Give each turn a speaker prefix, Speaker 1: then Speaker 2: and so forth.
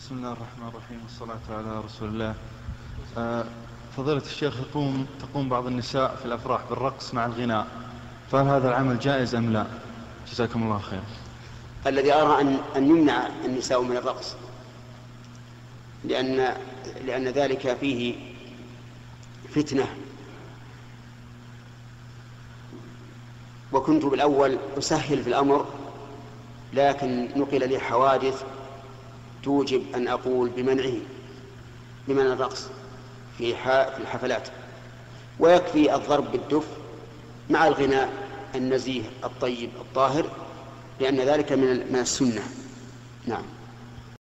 Speaker 1: بسم الله الرحمن الرحيم والصلاة على رسول الله. آه، فضيلة الشيخ يقوم تقوم بعض النساء في الأفراح بالرقص مع الغناء. فهل هذا العمل جائز أم لا؟ جزاكم الله خير.
Speaker 2: الذي أرى أن أن يمنع النساء من الرقص لأن لأن ذلك فيه فتنة. وكنت بالأول أسهل في الأمر لكن نقل لي حوادث توجب أن أقول بمنعه بمنع الرقص في في الحفلات. ويكفي الضرب بالدف مع الغناء النزيه الطيب الطاهر لأن ذلك من السنة. نعم.